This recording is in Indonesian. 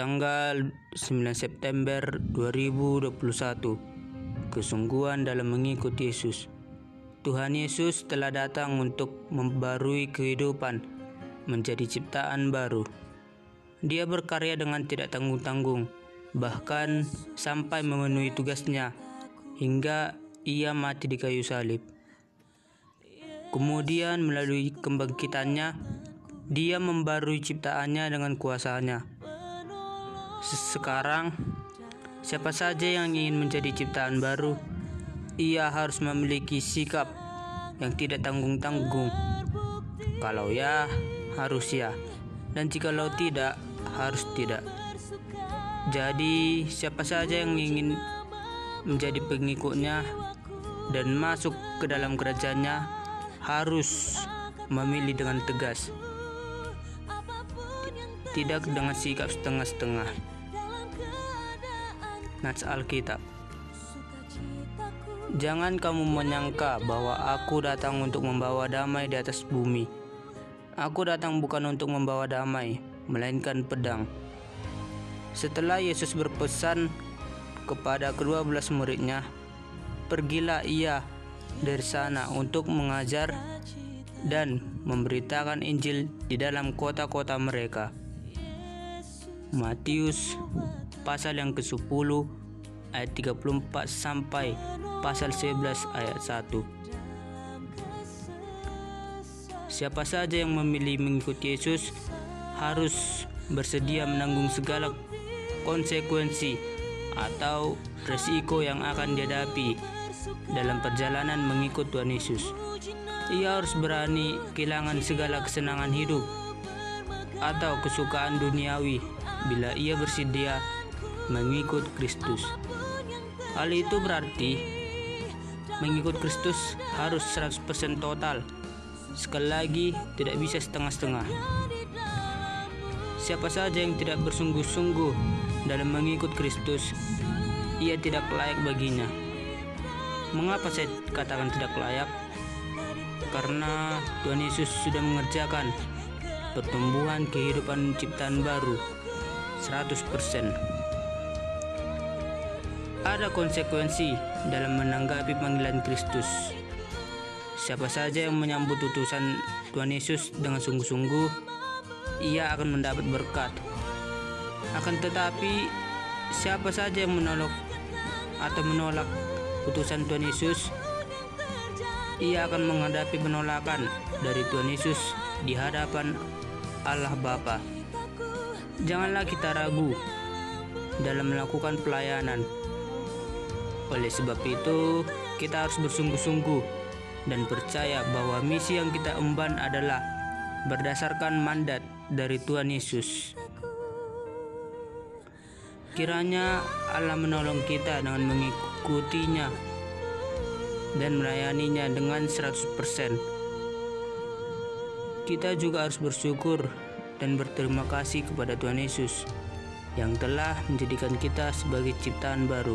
tanggal 9 September 2021 Kesungguhan dalam mengikut Yesus. Tuhan Yesus telah datang untuk membarui kehidupan menjadi ciptaan baru. Dia berkarya dengan tidak tanggung-tanggung bahkan sampai memenuhi tugasnya hingga ia mati di kayu salib. Kemudian melalui kebangkitannya dia membarui ciptaannya dengan kuasanya sekarang, siapa saja yang ingin menjadi ciptaan baru, ia harus memiliki sikap yang tidak tanggung-tanggung. Kalau ya, harus ya, dan jikalau tidak, harus tidak. Jadi, siapa saja yang ingin menjadi pengikutnya dan masuk ke dalam kerajaannya harus memilih dengan tegas tidak dengan sikap setengah-setengah. Nats Alkitab Jangan kamu menyangka bahwa aku datang untuk membawa damai di atas bumi. Aku datang bukan untuk membawa damai, melainkan pedang. Setelah Yesus berpesan kepada kedua belas muridnya, pergilah ia dari sana untuk mengajar dan memberitakan Injil di dalam kota-kota mereka. Matius pasal yang ke-10 ayat 34 sampai pasal 11 ayat 1. Siapa saja yang memilih mengikuti Yesus harus bersedia menanggung segala konsekuensi atau resiko yang akan dihadapi dalam perjalanan mengikut Tuhan Yesus. Ia harus berani kehilangan segala kesenangan hidup atau kesukaan duniawi bila ia bersedia mengikut Kristus. Hal itu berarti mengikut Kristus harus 100% total. Sekali lagi, tidak bisa setengah-setengah. Siapa saja yang tidak bersungguh-sungguh dalam mengikut Kristus, ia tidak layak baginya. Mengapa saya katakan tidak layak? Karena Tuhan Yesus sudah mengerjakan pertumbuhan kehidupan ciptaan baru 100%. Ada konsekuensi dalam menanggapi panggilan Kristus. Siapa saja yang menyambut utusan Tuhan Yesus dengan sungguh-sungguh, ia akan mendapat berkat. Akan tetapi, siapa saja yang menolak atau menolak utusan Tuhan Yesus, ia akan menghadapi penolakan dari Tuhan Yesus di hadapan Allah Bapa. Janganlah kita ragu dalam melakukan pelayanan. Oleh sebab itu, kita harus bersungguh-sungguh dan percaya bahwa misi yang kita emban adalah berdasarkan mandat dari Tuhan Yesus. Kiranya Allah menolong kita dengan mengikutinya dan melayaninya dengan 100% kita juga harus bersyukur dan berterima kasih kepada Tuhan Yesus yang telah menjadikan kita sebagai ciptaan baru.